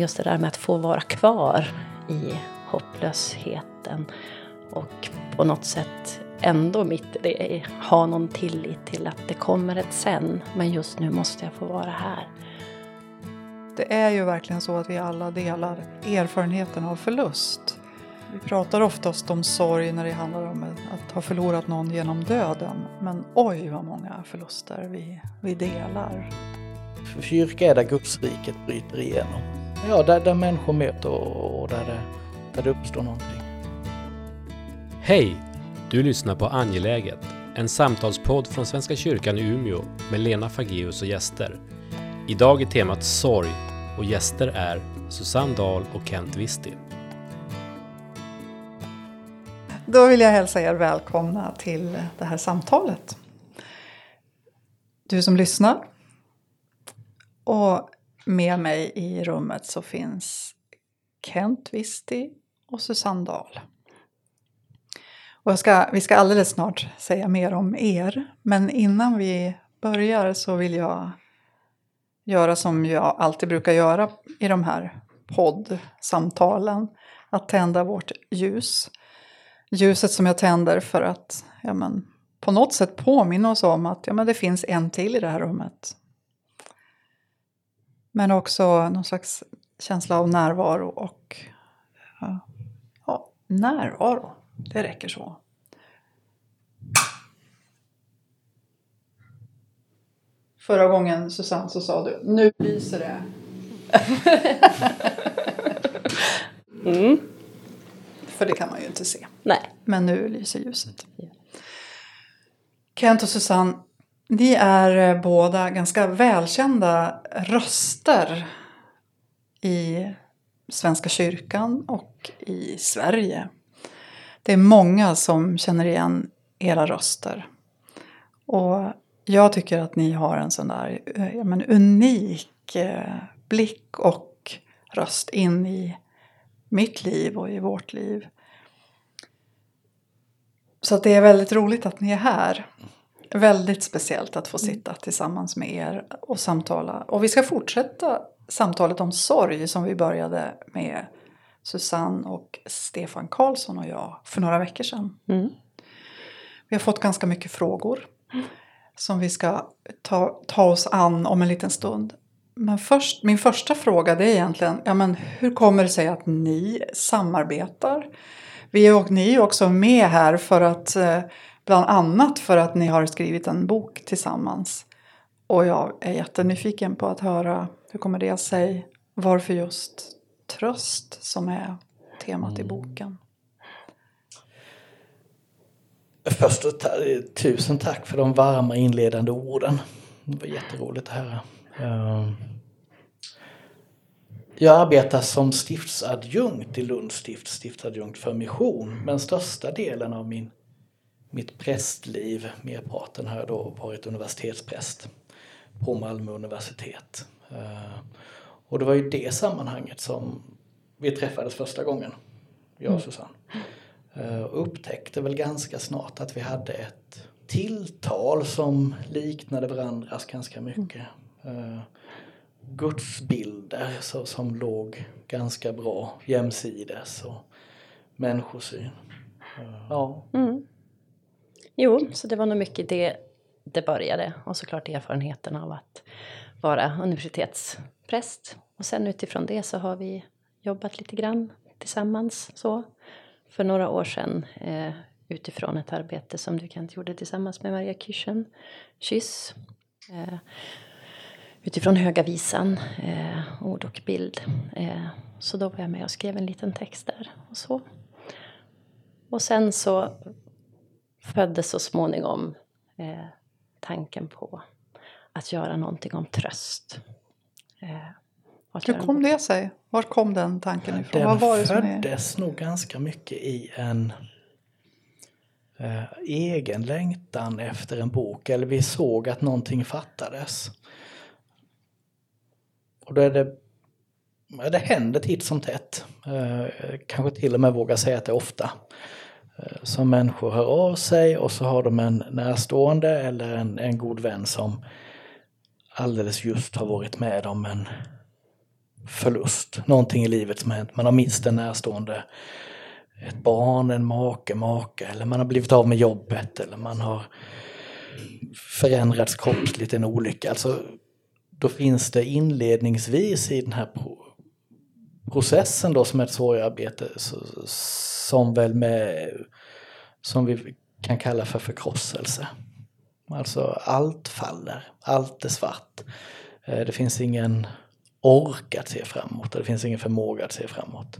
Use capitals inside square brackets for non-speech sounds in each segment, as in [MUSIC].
Just det där med att få vara kvar i hopplösheten och på något sätt ändå mitt i det ha någon tillit till att det kommer ett sen. Men just nu måste jag få vara här. Det är ju verkligen så att vi alla delar erfarenheten av förlust. Vi pratar oftast om sorg när det handlar om att ha förlorat någon genom döden. Men oj vad många förluster vi, vi delar. Kyrka är där Gudsriket bryter igenom. Ja, där, där människor möter och, och där, det, där det uppstår någonting. Hej! Du lyssnar på Angeläget, en samtalspodd från Svenska kyrkan i Umeå med Lena Fageus och gäster. Idag är temat sorg och gäster är Susanne Dahl och Kent Wisti. Då vill jag hälsa er välkomna till det här samtalet. Du som lyssnar. Och med mig i rummet så finns Kent Wisti och Susanne Dahl. Och ska, vi ska alldeles snart säga mer om er. Men innan vi börjar så vill jag göra som jag alltid brukar göra i de här poddsamtalen. Att tända vårt ljus. Ljuset som jag tänder för att ja, men, på något sätt påminna oss om att ja, men det finns en till i det här rummet. Men också någon slags känsla av närvaro och ja, ja, närvaro. Det räcker så. Förra gången Susanne så sa du, nu lyser det. [LAUGHS] Mm. För det kan man ju inte se. Nej. Men nu lyser ljuset. Kent och Susanne, ni är eh, båda ganska välkända röster i Svenska kyrkan och i Sverige. Det är många som känner igen era röster. Och jag tycker att ni har en sån där eh, ja, men unik eh, blick och röst in i mitt liv och i vårt liv. Så att det är väldigt roligt att ni är här. Väldigt speciellt att få sitta tillsammans med er och samtala. Och vi ska fortsätta samtalet om sorg som vi började med Susanne och Stefan Karlsson och jag för några veckor sedan. Mm. Vi har fått ganska mycket frågor som vi ska ta, ta oss an om en liten stund. Men först, min första fråga det är egentligen, ja, men hur kommer det sig att ni samarbetar? Vi är, ni är också med här för att, eh, bland annat för att ni har skrivit en bok tillsammans. Och jag är jättenyfiken på att höra, hur kommer det sig? Varför just tröst som är temat i boken? Först tusen tack för de varma inledande orden. Det var jätteroligt att höra. Eh, Jag arbetar som stiftsadjunkt i Lunds stift, stiftsadjunkt för mission. Men största delen av min, mitt prästliv, merparten har jag då varit universitetspräst på Malmö universitet. Eh, Och det var i det sammanhanget som vi träffades första gången, jag och Susanne. Eh, Och upptäckte väl ganska snart att vi hade ett tilltal som liknade varandras ganska mycket. Eh, gudsbilder så, som låg ganska bra jämsides och människosyn. Ja, Mm. Jo, så det var nog mycket det det började. Och såklart erfarenheten av att vara universitetspräst. Och sen utifrån det så har vi jobbat lite grann tillsammans så. För några år sedan eh, utifrån ett arbete som du Kent gjorde tillsammans med Maria Kirchen, Kyss. Eh, utifrån Höga Visan, eh, ord och bild. Eh, så då var jag med och skrev en liten text där och så. Och sen så föddes så småningom eh, tanken på att göra någonting om tröst. Eh, Hur kom det sig? Var kom den tanken ifrån? Den Vad var det som är... föddes nog ganska mycket i en eh, egen längtan efter en bok. Eller vi såg att någonting fattades. Och då är det, det händer titt som tätt. Eh, kanske till och med vågar säga att det är ofta. Eh, som människor hör av sig och så har de en närstående eller en, en god vän som alldeles just har varit med om en förlust, någonting i livet som har hänt. Man har mist en närstående, ett barn, en make, maka eller man har blivit av med jobbet eller man har förändrats kroppsligt i en olycka. Alltså, då finns det inledningsvis i den här processen då som är ett sorgearbete som väl med som vi kan kalla för förkrosselse. Alltså allt faller, allt är svart. Eh, det finns ingen ork att se framåt det finns ingen förmåga att se framåt.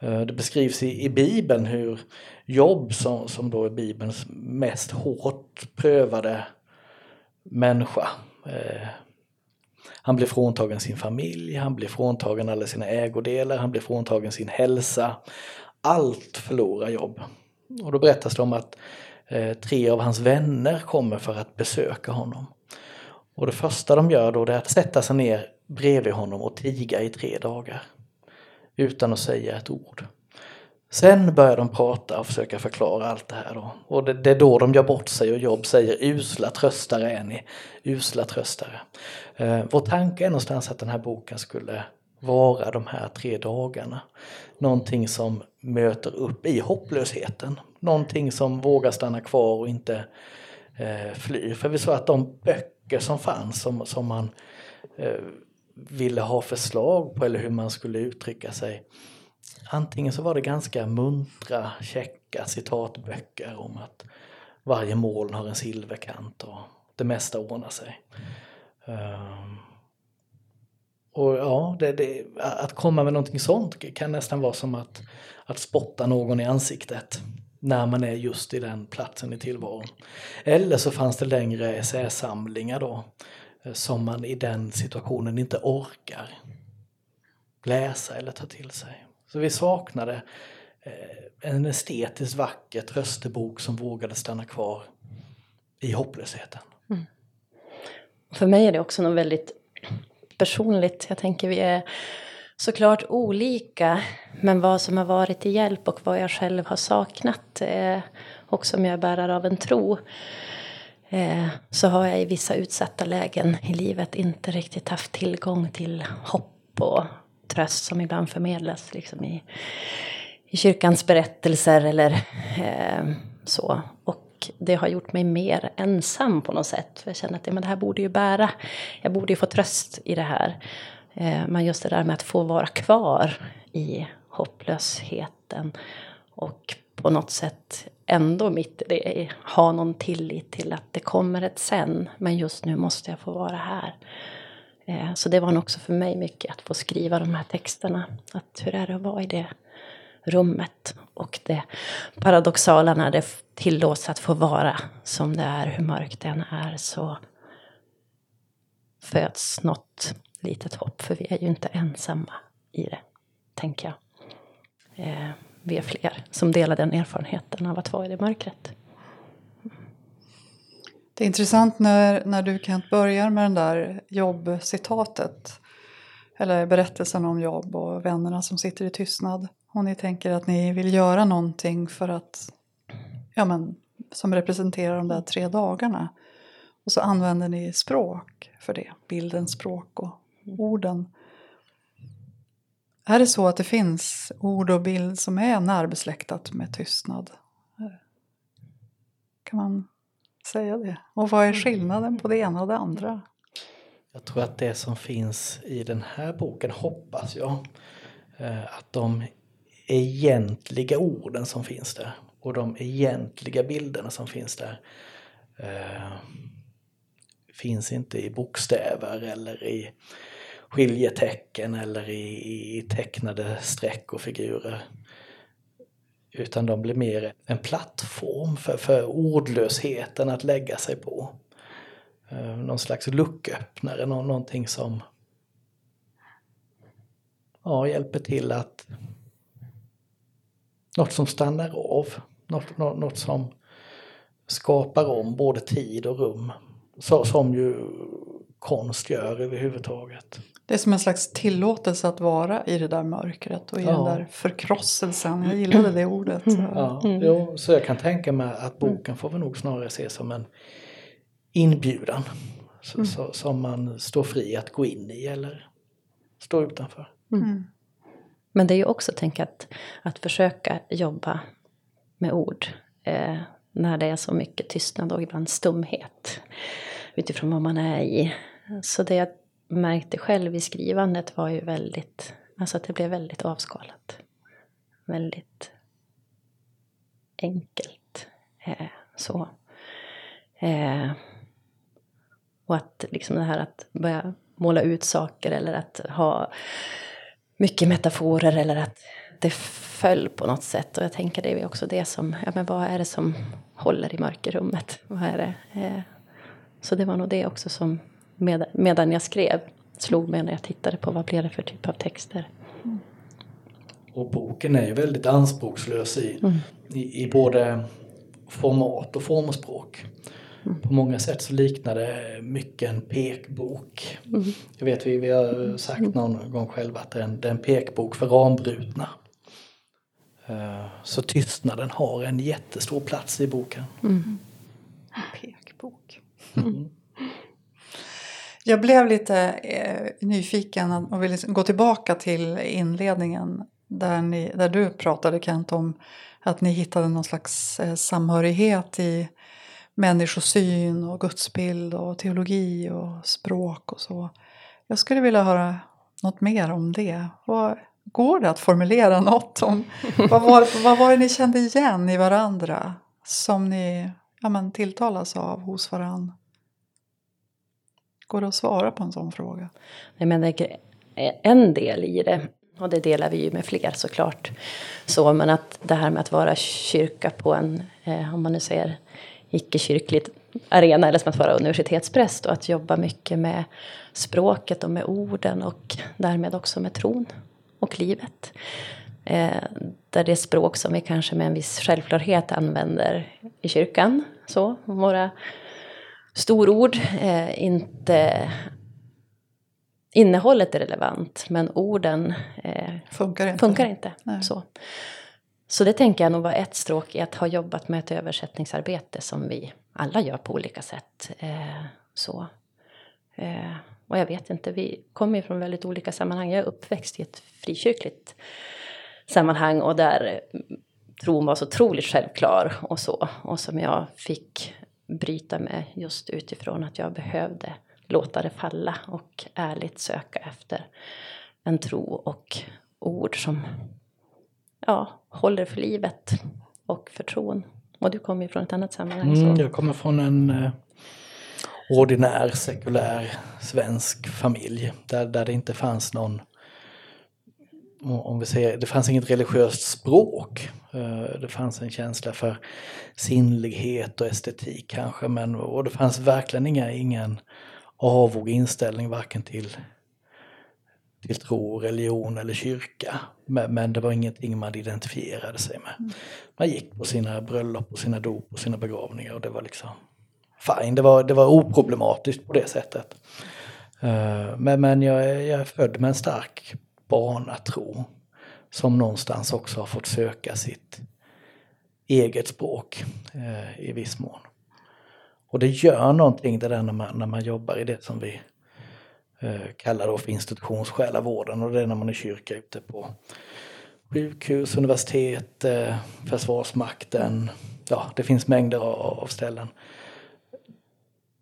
Eh, det beskrivs i, i Bibeln hur Jobb, som, som då är Bibelns mest hårt prövade människa, eh, han blir fråntagen sin familj, han blir fråntagen alla sina ägodelar, han blir fråntagen sin hälsa. Allt förlorar Jobb. Och då berättas det om att eh, tre av hans vänner kommer för att besöka honom. Och det första de gör då är att sätta sig ner bredvid honom och tiga i tre dagar. Utan att säga ett ord. Sen börjar de prata och försöka förklara allt det här. Då. Och det, det, är då de gör bort sig och Job säger usla tröstare är ni, usla tröstare. Eh, vår tanke är någonstans att den här boken skulle vara de här tre dagarna. Någonting som möter upp i hopplösheten. Någonting som vågar stanna kvar och inte eh, flyr. För vi sa att de böcker som fanns som, som man eh, ville ha förslag på eller hur man skulle uttrycka sig. Antingen så var det ganska muntra, käcka citatböcker om att varje moln har en silverkant och det mesta ordnar sig. Um, och ja, det, det, att komma med någonting sånt kan nästan vara som att, att spotta någon i ansiktet när man är just i den platsen i tillvaron. Eller så fanns det längre essäsamlingar då eh, som man i den situationen inte orkar läsa eller ta till sig. Så vi saknade eh, en estetiskt vacker tröstebok som vågade stanna kvar i hopplösheten. Mm. För mig är det också något väldigt personligt. Jag tänker vi är såklart olika. Men vad som har varit till hjälp och vad jag själv har saknat. Eh, och som jag bärar av en tro. Eh, så har jag i vissa utsatta lägen i livet inte riktigt haft tillgång till hopp och tröst som ibland förmedlas liksom i, i kyrkans berättelser eller eh, så. Och det har gjort mig mer ensam på något sätt. För jag känner att ja, men det här borde ju bära. Jag borde ju få tröst i det här. Eh, men just det där med att få vara kvar i hopplösheten. Och på något sätt ändå mitt i det ha någon tillit till att det kommer ett sen. Men just nu måste jag få vara här. Eh, så det var nog också för mig mycket att få skriva de här texterna. Att hur är det att vara i det rummet? Och det paradoxala när det tillåts att få vara som det är, hur mörkt det än är, så föds något litet hopp. För vi är ju inte ensamma i det, tänker jag. Eh, vi är fler som delar den erfarenheten av att vara i det mörkret. Det är intressant när, när du Kent börjar med den där jobbcitatet. Eller berättelsen om jobb och vännerna som sitter i tystnad. Och ni tänker att ni vill göra någonting för att, ja men, som representerar de där tre dagarna. Och så använder ni språk för det, bildens språk och orden. Är det så att det finns ord och bild som är närbesläktat med tystnad? Kan man säga det? Och vad är skillnaden på det ena och det andra? Jag tror att det som finns i den här boken, hoppas jag, eh, att de egentliga orden som finns där och de egentliga bilderna som finns där eh, finns inte i bokstäver eller i skiljetecken eller i, i tecknade streck och figurer. Utan de blir mer en plattform för, för ordlösheten att lägga sig på. Eh, någon slags lucköppnare, någonting som ja, hjälper till att något som stannar av, något, något, något som skapar om både tid och rum. Så, som ju konst gör överhuvudtaget. Det är som en slags tillåtelse att vara i det där mörkret och i ja. den där förkrosselsen. Jag gillade det ordet. Så. Ja, mm. jo, så jag kan tänka mig att boken får vi nog snarare se som en inbjudan. Så, mm. så, som man står fri att gå in i eller stå utanför. Mm. Men det är ju också, tänk att, att försöka jobba med ord eh, när det är så mycket tystnad och ibland stumhet utifrån vad man är i. Så det jag märkte själv i skrivandet var ju väldigt, alltså att det blev väldigt avskalat. Väldigt enkelt. Eh, så. Eh, och att liksom det här att börja måla ut saker eller att ha mycket metaforer eller att det föll på något sätt. Och jag tänker det är också det som, ja men vad är det som håller i mörkerrummet? Vad är det? Eh, så det var nog det också som med, medan jag skrev slog mig när jag tittade på vad blev det för typ av texter. Och boken är ju väldigt anspråkslös i, Mm. i, i både format och formspråk. Mm. På många sätt så liknar det mycket en pekbok. Mm. Jag vet vi, vi har sagt någon gång själva att det är en, det är en pekbok för rambrutna. Eh, Så tystnaden har en jättestor plats i boken. Pekbok. Jag blev lite eh, nyfiken och ville gå tillbaka till inledningen där, ni, där du pratade Kent om att ni hittade någon slags eh, samhörighet i människosyn och gudsbild och teologi och språk och så. Jag skulle vilja höra något mer om det. Vad, går det att formulera [LAUGHS] något om vad var, vad var det ni kände igen i varandra som ni ja, men, tilltalas av hos varandra? Går det att svara på en sån fråga? Nej, men en del i det, och det delar vi ju med fler såklart. Så, men att det här med att vara kyrka på en, eh, om man nu säger icke-kyrklig arena, eller som att vara universitetspräst och att jobba mycket med språket och med orden och därmed också med tron och livet. Eh, där det språk som vi kanske med en viss självklarhet använder i kyrkan, så, våra storord, eh, inte innehållet är relevant, men orden eh, Funkar inte? funkar inte. Nej. Så. så det tänker jag nog var ett stråk i att ha jobbat med ett översättningsarbete som vi alla gör på olika sätt. Eh, så. Eh, och jag vet inte, vi kommer ju från väldigt olika sammanhang. Jag är uppväxt i ett frikyrkligt sammanhang och där tron var så otroligt självklar och så. Och som jag fick bryta med just utifrån att jag behövde låta det falla och ärligt söka efter en tro och ord som ja, håller för livet och för tron. Och du kommer ju från ett annat sammanhang. Mm, jag kommer från en eh, ordinär, sekulär svensk familj där, där det inte fanns någon om vi säger, det fanns inget religiöst språk. Eh, Det fanns en känsla för sinnlighet och estetik kanske. Men, och det fanns verkligen inga, ingen avog inställning varken till, till tro, religion eller kyrka. Men, men det var ingenting man identifierade sig med. Man gick på sina bröllop, och sina dop och sina begravningar och det var liksom fine. Det var, det var oproblematiskt på det sättet. Eh, Men, men jag, är- jag är född med en stark barnatro som någonstans också har fått söka sitt eget språk eh, i viss mån. Och det gör någonting det där när man, när man jobbar i det som vi eh, kallar då för institutionssjälavården och det är när man är kyrka ute på sjukhus, universitet, eh, Försvarsmakten. Ja, det finns mängder av, av ställen.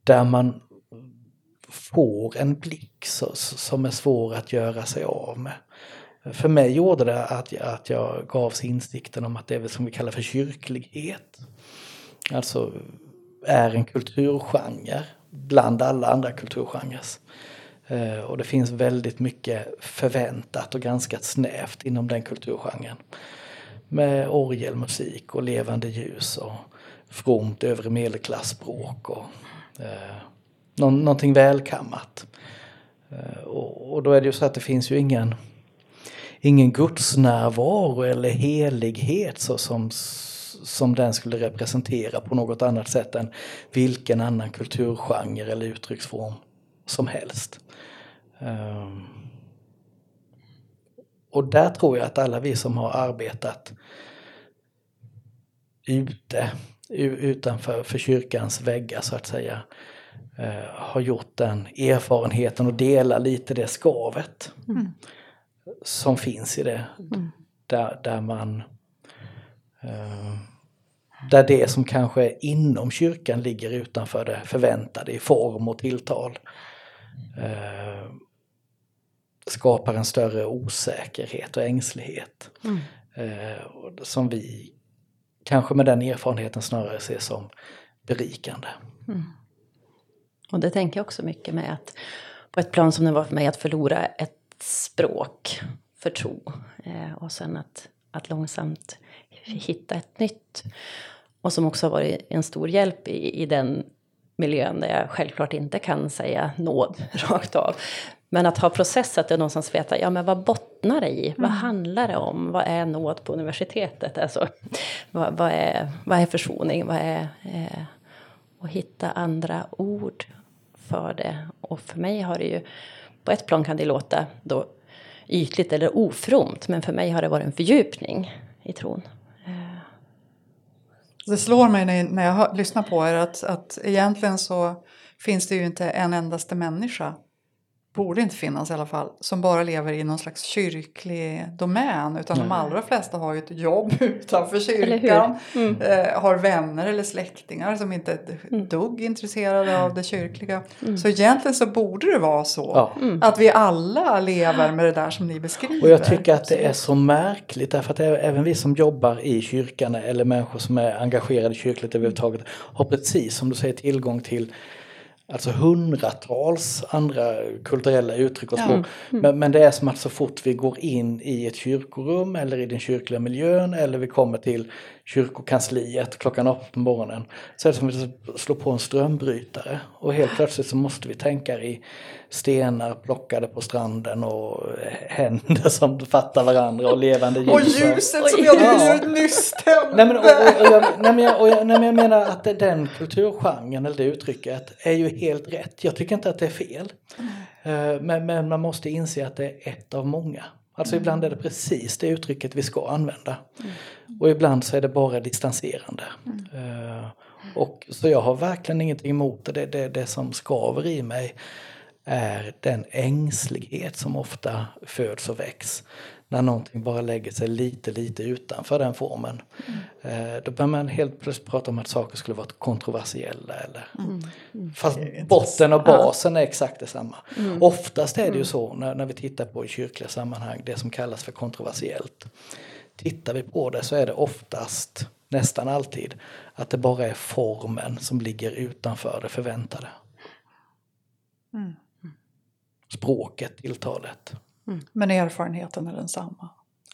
Där man får en blick så, som är svår att göra sig av med. För mig gjorde det att jag, att jag gavs insikten om att det är som vi kallar för kyrklighet. Alltså är en kulturgenre bland alla andra kulturgenrer. Eh, och det finns väldigt mycket förväntat och ganska snävt inom den kulturgenren. Med orgelmusik och levande ljus och fromt övre medelklassspråk och eh, någon, någonting välkammat. Eh, och, och då är det ju så att det finns ju ingen, ingen gudsnärvaro eller helighet så som, som den skulle representera på något annat sätt än vilken annan kulturgenre eller uttrycksform som helst. Ehm, och där tror jag att alla vi som har arbetat ute, utanför för kyrkans väggar så att säga, eh, har gjort den erfarenheten och delar lite det skavet Mm. som finns i det. Mm. Där, där man eh, där det som kanske inom kyrkan ligger utanför det förväntade i form och tilltal eh, skapar en större osäkerhet och ängslighet. Mm. Eh, som vi kanske med den erfarenheten snarare ser som berikande. Och det tänker jag också mycket med att på ett plan som det var för mig att förlora ett språk för tro. Eh, och sen att, att långsamt hitta ett nytt. Och som också har varit en stor hjälp i, i den miljön där jag självklart inte kan säga nåd [LAUGHS] rakt av. Men att ha processat det och någonstans veta, ja men vad bottnar det i? Vad handlar det om? Vad är nåd på universitetet? Alltså, vad, vad, är, vad är försoning? Vad är... Eh, och hitta andra ord för det. Och för mig har det ju, på ett plan kan det låta då ytligt eller ofromt, men för mig har det varit en fördjupning i tron. Eh. Det slår mig när, jag hör, lyssnar på er att, att egentligen så finns det ju inte en endaste människa, borde inte finnas i alla fall, som bara lever i någon slags kyrklig domän. Utan de allra flesta har ju ett jobb [LAUGHS] utanför kyrkan. Mm. Eh, har vänner eller släktingar som inte är ett dugg intresserade av det kyrkliga. Så egentligen så borde det vara så. Ja. Att vi alla lever med det där som ni beskriver. Och jag tycker att det är så märkligt därför att även vi som jobbar i kyrkan eller människor som är engagerade kyrkligt överhuvudtaget har precis som du säger tillgång till alltså hundratals andra kulturella uttryck och Ja. språk. Men, men det är som att så fort vi går in i ett kyrkorum eller i den kyrkliga miljön eller vi kommer till kyrkokansliet klockan åtta på morgonen så är det som att slå på en strömbrytare och helt plötsligt så måste vi tänka i stenar plockade på stranden och händer som fattar varandra och levande ljus. Och ljuset som jag Ja. nyss tände. Nej men, och, och, jag, nej, men jag, och jag, nej, men jag menar att det, den kulturgenren eller det uttrycket är ju helt rätt. Jag tycker inte att det är fel. Eh, Men, men man måste inse att det är ett av många. Alltså ibland är det precis det uttrycket vi ska använda. Och ibland så är det bara distanserande. Eh, Och, så jag har verkligen ingenting emot det. Det, det. det som skaver i mig är den ängslighet som ofta föds och väcks. När någonting bara lägger sig lite, lite utanför den formen. Eh, då börjar man helt plötsligt prata om att saker skulle vara kontroversiella. Eller, Fast botten och basen är exakt detsamma. Oftast är det ju så när, när vi tittar på i kyrkliga sammanhang, det som kallas för kontroversiellt. Tittar vi på det så är det oftast, nästan alltid, att det bara är formen som ligger utanför det förväntade. Mm. Språket, tilltalet. Men erfarenheten är densamma.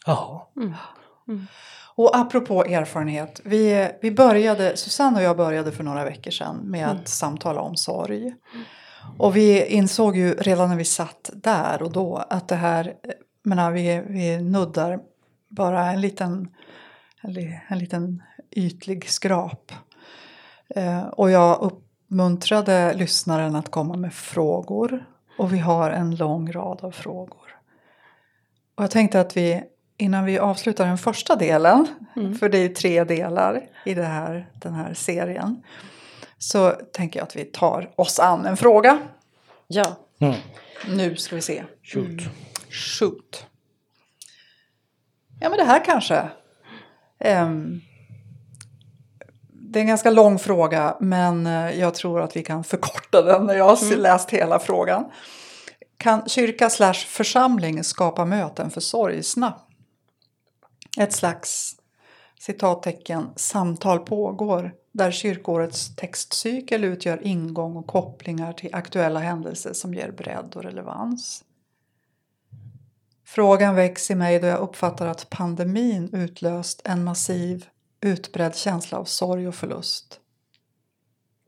Ja. Och apropå erfarenhet, vi, vi började, Susanne och jag började för några veckor sedan med att samtala om sorg. Och vi insåg ju redan när vi satt där och då att det här, menar, vi, vi nuddar bara en liten, en, li- en liten ytlig skrap. Eh, och jag uppmuntrade lyssnaren att komma med frågor. Och vi har en lång rad av frågor. Och jag tänkte att vi innan vi avslutar den första delen, för det är ju tre delar i det här, den här serien, så tänker jag att vi tar oss an en fråga. Ja, Mm. Nu ska vi se. Shoot. Shoot. Ja men det här kanske. Ehm, det är en ganska lång fråga men eh, jag tror att vi kan förkorta den när jag har läst hela frågan. Kan kyrka slash församling skapa möten för sorgsna? Ett slags citattecken samtal pågår där kyrkårets textcykel utgör ingång och kopplingar till aktuella händelser som ger bredd och relevans. Frågan väcks i mig då jag uppfattar att pandemin utlöst en massiv utbredd känsla av sorg och förlust.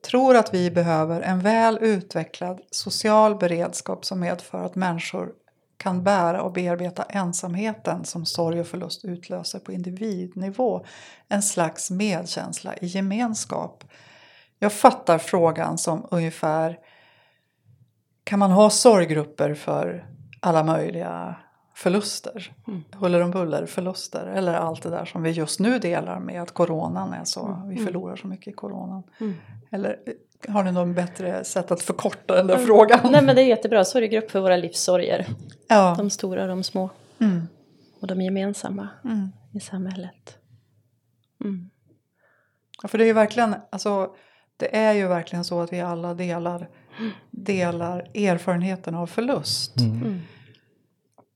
Tror att vi behöver en väl utvecklad social beredskap som medför att människor kan bära och bearbeta ensamheten som sorg och förlust utlöser på individnivå. En slags medkänsla i gemenskap. Jag fattar frågan som ungefär kan man ha sorggrupper för alla möjliga förluster? Huller om buller förluster eller allt det där som vi just nu delar med att coronan är så, vi förlorar så mycket i coronan. Eller har ni någon bättre sätt att förkorta den där frågan? Nej men det är jättebra, sorggrupp för våra livssorger. Ja. De stora och de små. Mm. Och de gemensamma Mm. i samhället. Mm. Ja, För det är ju verkligen, alltså, det är ju verkligen så att vi alla delar, delar erfarenheten av förlust.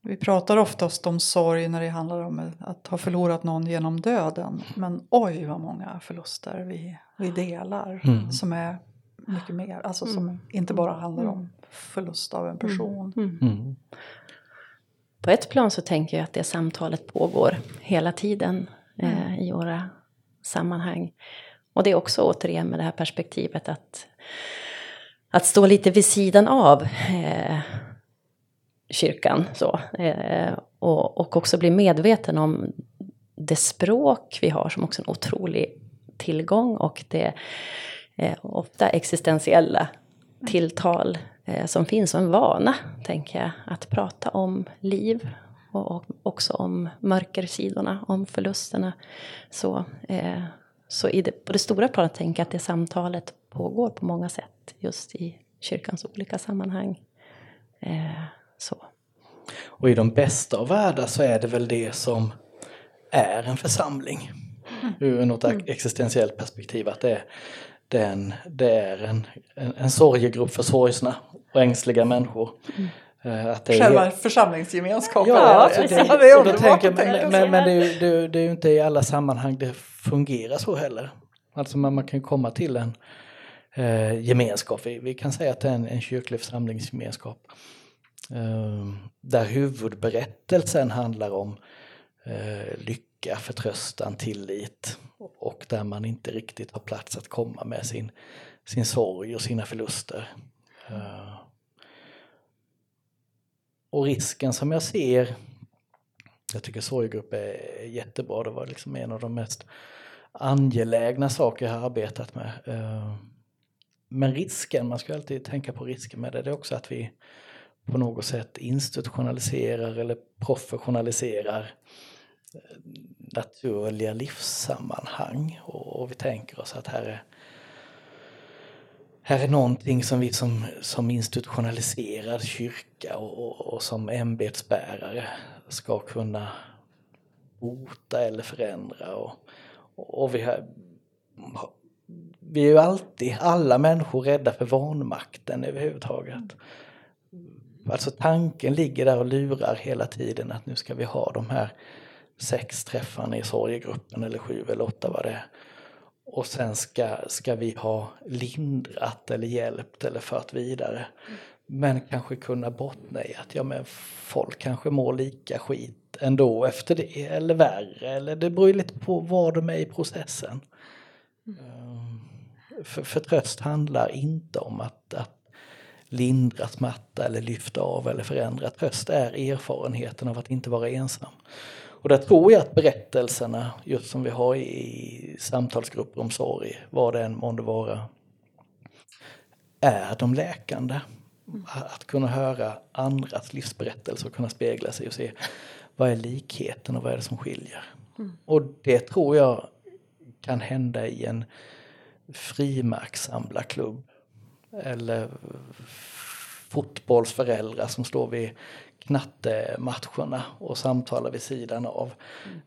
Mm. Vi pratar oftast om sorg när det handlar om att ha förlorat någon genom döden. Men oj vad många förluster vi, vi delar Mm. som är mycket mer. Alltså som inte bara handlar om förlust av en person. Mm. Mm. På ett plan så tänker jag att det samtalet pågår hela tiden eh, i våra sammanhang. Och det är också återigen med det här perspektivet att, att stå lite vid sidan av eh, kyrkan. Så, eh, och, och också bli medveten om det språk vi har som också en otrolig tillgång och det eh, ofta existentiella tilltal eh, som finns och en vana, tänker jag, att prata om liv och, och också om mörkersidorna, om förlusterna. Så, eh, så i det, på det stora planet tänker jag att det samtalet pågår på många sätt just i kyrkans olika sammanhang. Eh, så. Och i de bästa av världar så är det väl det som är en församling. Ur något existentiellt perspektiv. Att det är, det är, en, det är en, en, en sorgegrupp för sorgsna och ängsliga människor. Eh, Att det är Själva församlingsgemenskapen. Ja, alltså ja, det, det är underbart tänker, tänka men, så. men, men det, är ju, det, är ju- det är ju inte i alla sammanhang det fungerar så heller. Alltså man, man kan komma till en eh, gemenskap, vi, vi kan säga att det är en, en kyrklig församlingsgemenskap. Ehm, där huvudberättelsen handlar om eh, lycka, förtröstan, tillit och där man inte riktigt har plats att komma med sin, sin sorg och sina förluster. Ehm, och risken som jag ser, jag tycker sorggrupp är jättebra, det var liksom en av de mest angelägna saker jag har arbetat med. Ehm, men risken, man ska alltid tänka på risken med det, det är också att vi på något sätt institutionaliserar eller professionaliserar eh, naturliga livssammanhang. Och, och vi tänker oss att här är här är någonting som vi som, som institutionaliserad kyrka och, och, och som ämbetsbärare ska kunna bota eller förändra. Och, och vi, har, vi är ju alltid, alla människor, rädda för vanmakten överhuvudtaget. Alltså tanken ligger där och lurar hela tiden att nu ska vi ha de här sex träffarna i sorgegruppen eller sju eller åtta vad det är. Och sen ska, ska vi ha lindrat eller hjälpt eller fört vidare. Men kanske kunna bottna i att ja, men folk kanske mår lika skit ändå efter det eller värre. Eller det beror ju lite på var de är i processen. Um, För, för tröst handlar inte om att, att lindra smärta eller lyfta av eller förändra. Tröst är erfarenheten av att inte vara ensam. Och där tror jag att berättelserna, just som vi har i samtalsgrupper om sorg, vad det än månde vara, är de läkande. Att kunna höra andras livsberättelser och kunna spegla sig och se vad är likheten och vad är det som skiljer. Och det tror jag kan hända i en frimärkssamlarklubb eller fotbollsföräldrar som står vid knattematcherna och samtalar vid sidan av.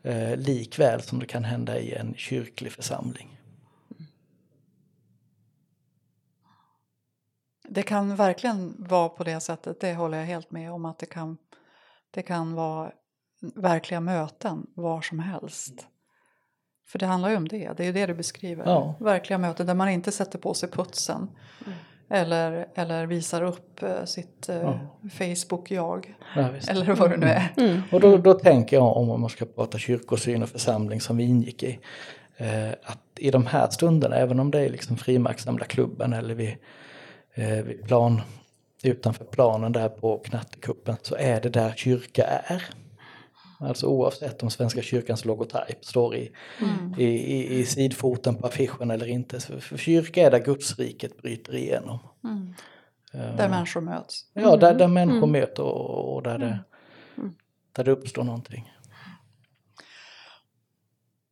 Eh, likväl som det kan hända i en kyrklig församling. Det kan verkligen vara på det sättet, det håller jag helt med om att det kan, det kan vara verkliga möten var som helst. För det handlar ju om det, det är ju det du beskriver. Ja. Verkliga möten där man inte sätter på sig putsen. Eller, eller visar upp eh, sitt eh, Ja. Facebook-jag. Ja. Eller vad det nu är. Mm. Och då, då tänker jag om man ska prata kyrkosyn och församling som vi ingick i. Eh, att i de här stunderna, även om det är liksom frimärkssamlarklubben eller vid, eh, vid plan, utanför planen där på Knattekuppen så är det där kyrka är. Alltså oavsett om Svenska kyrkans logotyp står i, i, i, i sidfoten på affischen eller inte. För kyrka är där Gudsriket bryter igenom. Mm. Eh, Där människor möts. Ja, där, där människor möter och, och där, det, där det uppstår någonting.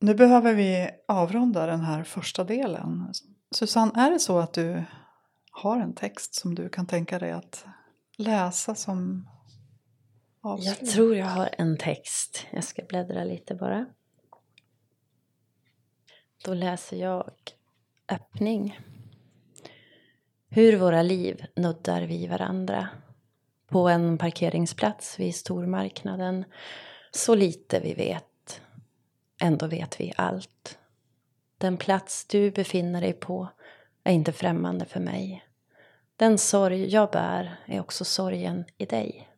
Nu behöver vi avrunda den här första delen Susanne, är det så att du har en text som du kan tänka dig att läsa som avsnitt? Jag tror jag har en text. Jag ska bläddra lite bara. Då läser jag öppning. Hur våra liv nuddar vi varandra. På en parkeringsplats vid stormarknaden. Så lite vi vet. Ändå vet vi allt. Den plats du befinner dig på är inte främmande för mig. Den sorg jag bär är också sorgen i dig.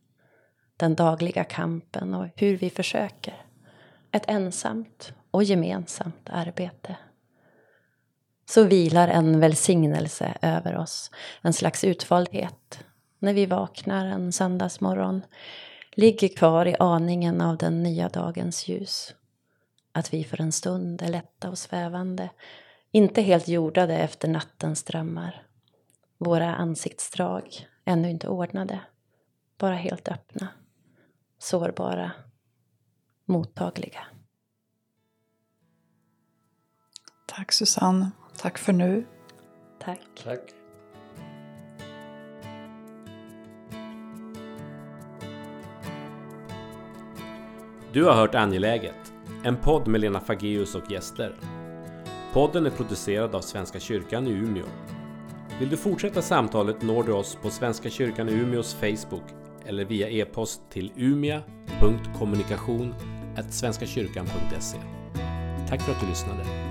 Den dagliga kampen och hur vi försöker. Ett ensamt och gemensamt arbete. Så vilar en välsignelse över oss, en slags utvaldhet. När vi vaknar en söndagsmorgon, ligger kvar i aningen av den nya dagens ljus. Att vi för en stund är lätta och svävande, inte helt jordade efter nattens drömmar. Våra ansiktsdrag ännu inte ordnade, bara helt öppna, sårbara, mottagliga. Tack Susanne. Tack för nu. Tack. Tack. Du har hört Angeläget, en podd med Lena Fageus och gäster. Podden är producerad av Svenska kyrkan i Umeå. Vill du fortsätta samtalet når du oss på Svenska kyrkan i Umeås Facebook eller via e-post till umia.kommunikation svenskakyrkan.se. Tack för att du lyssnade.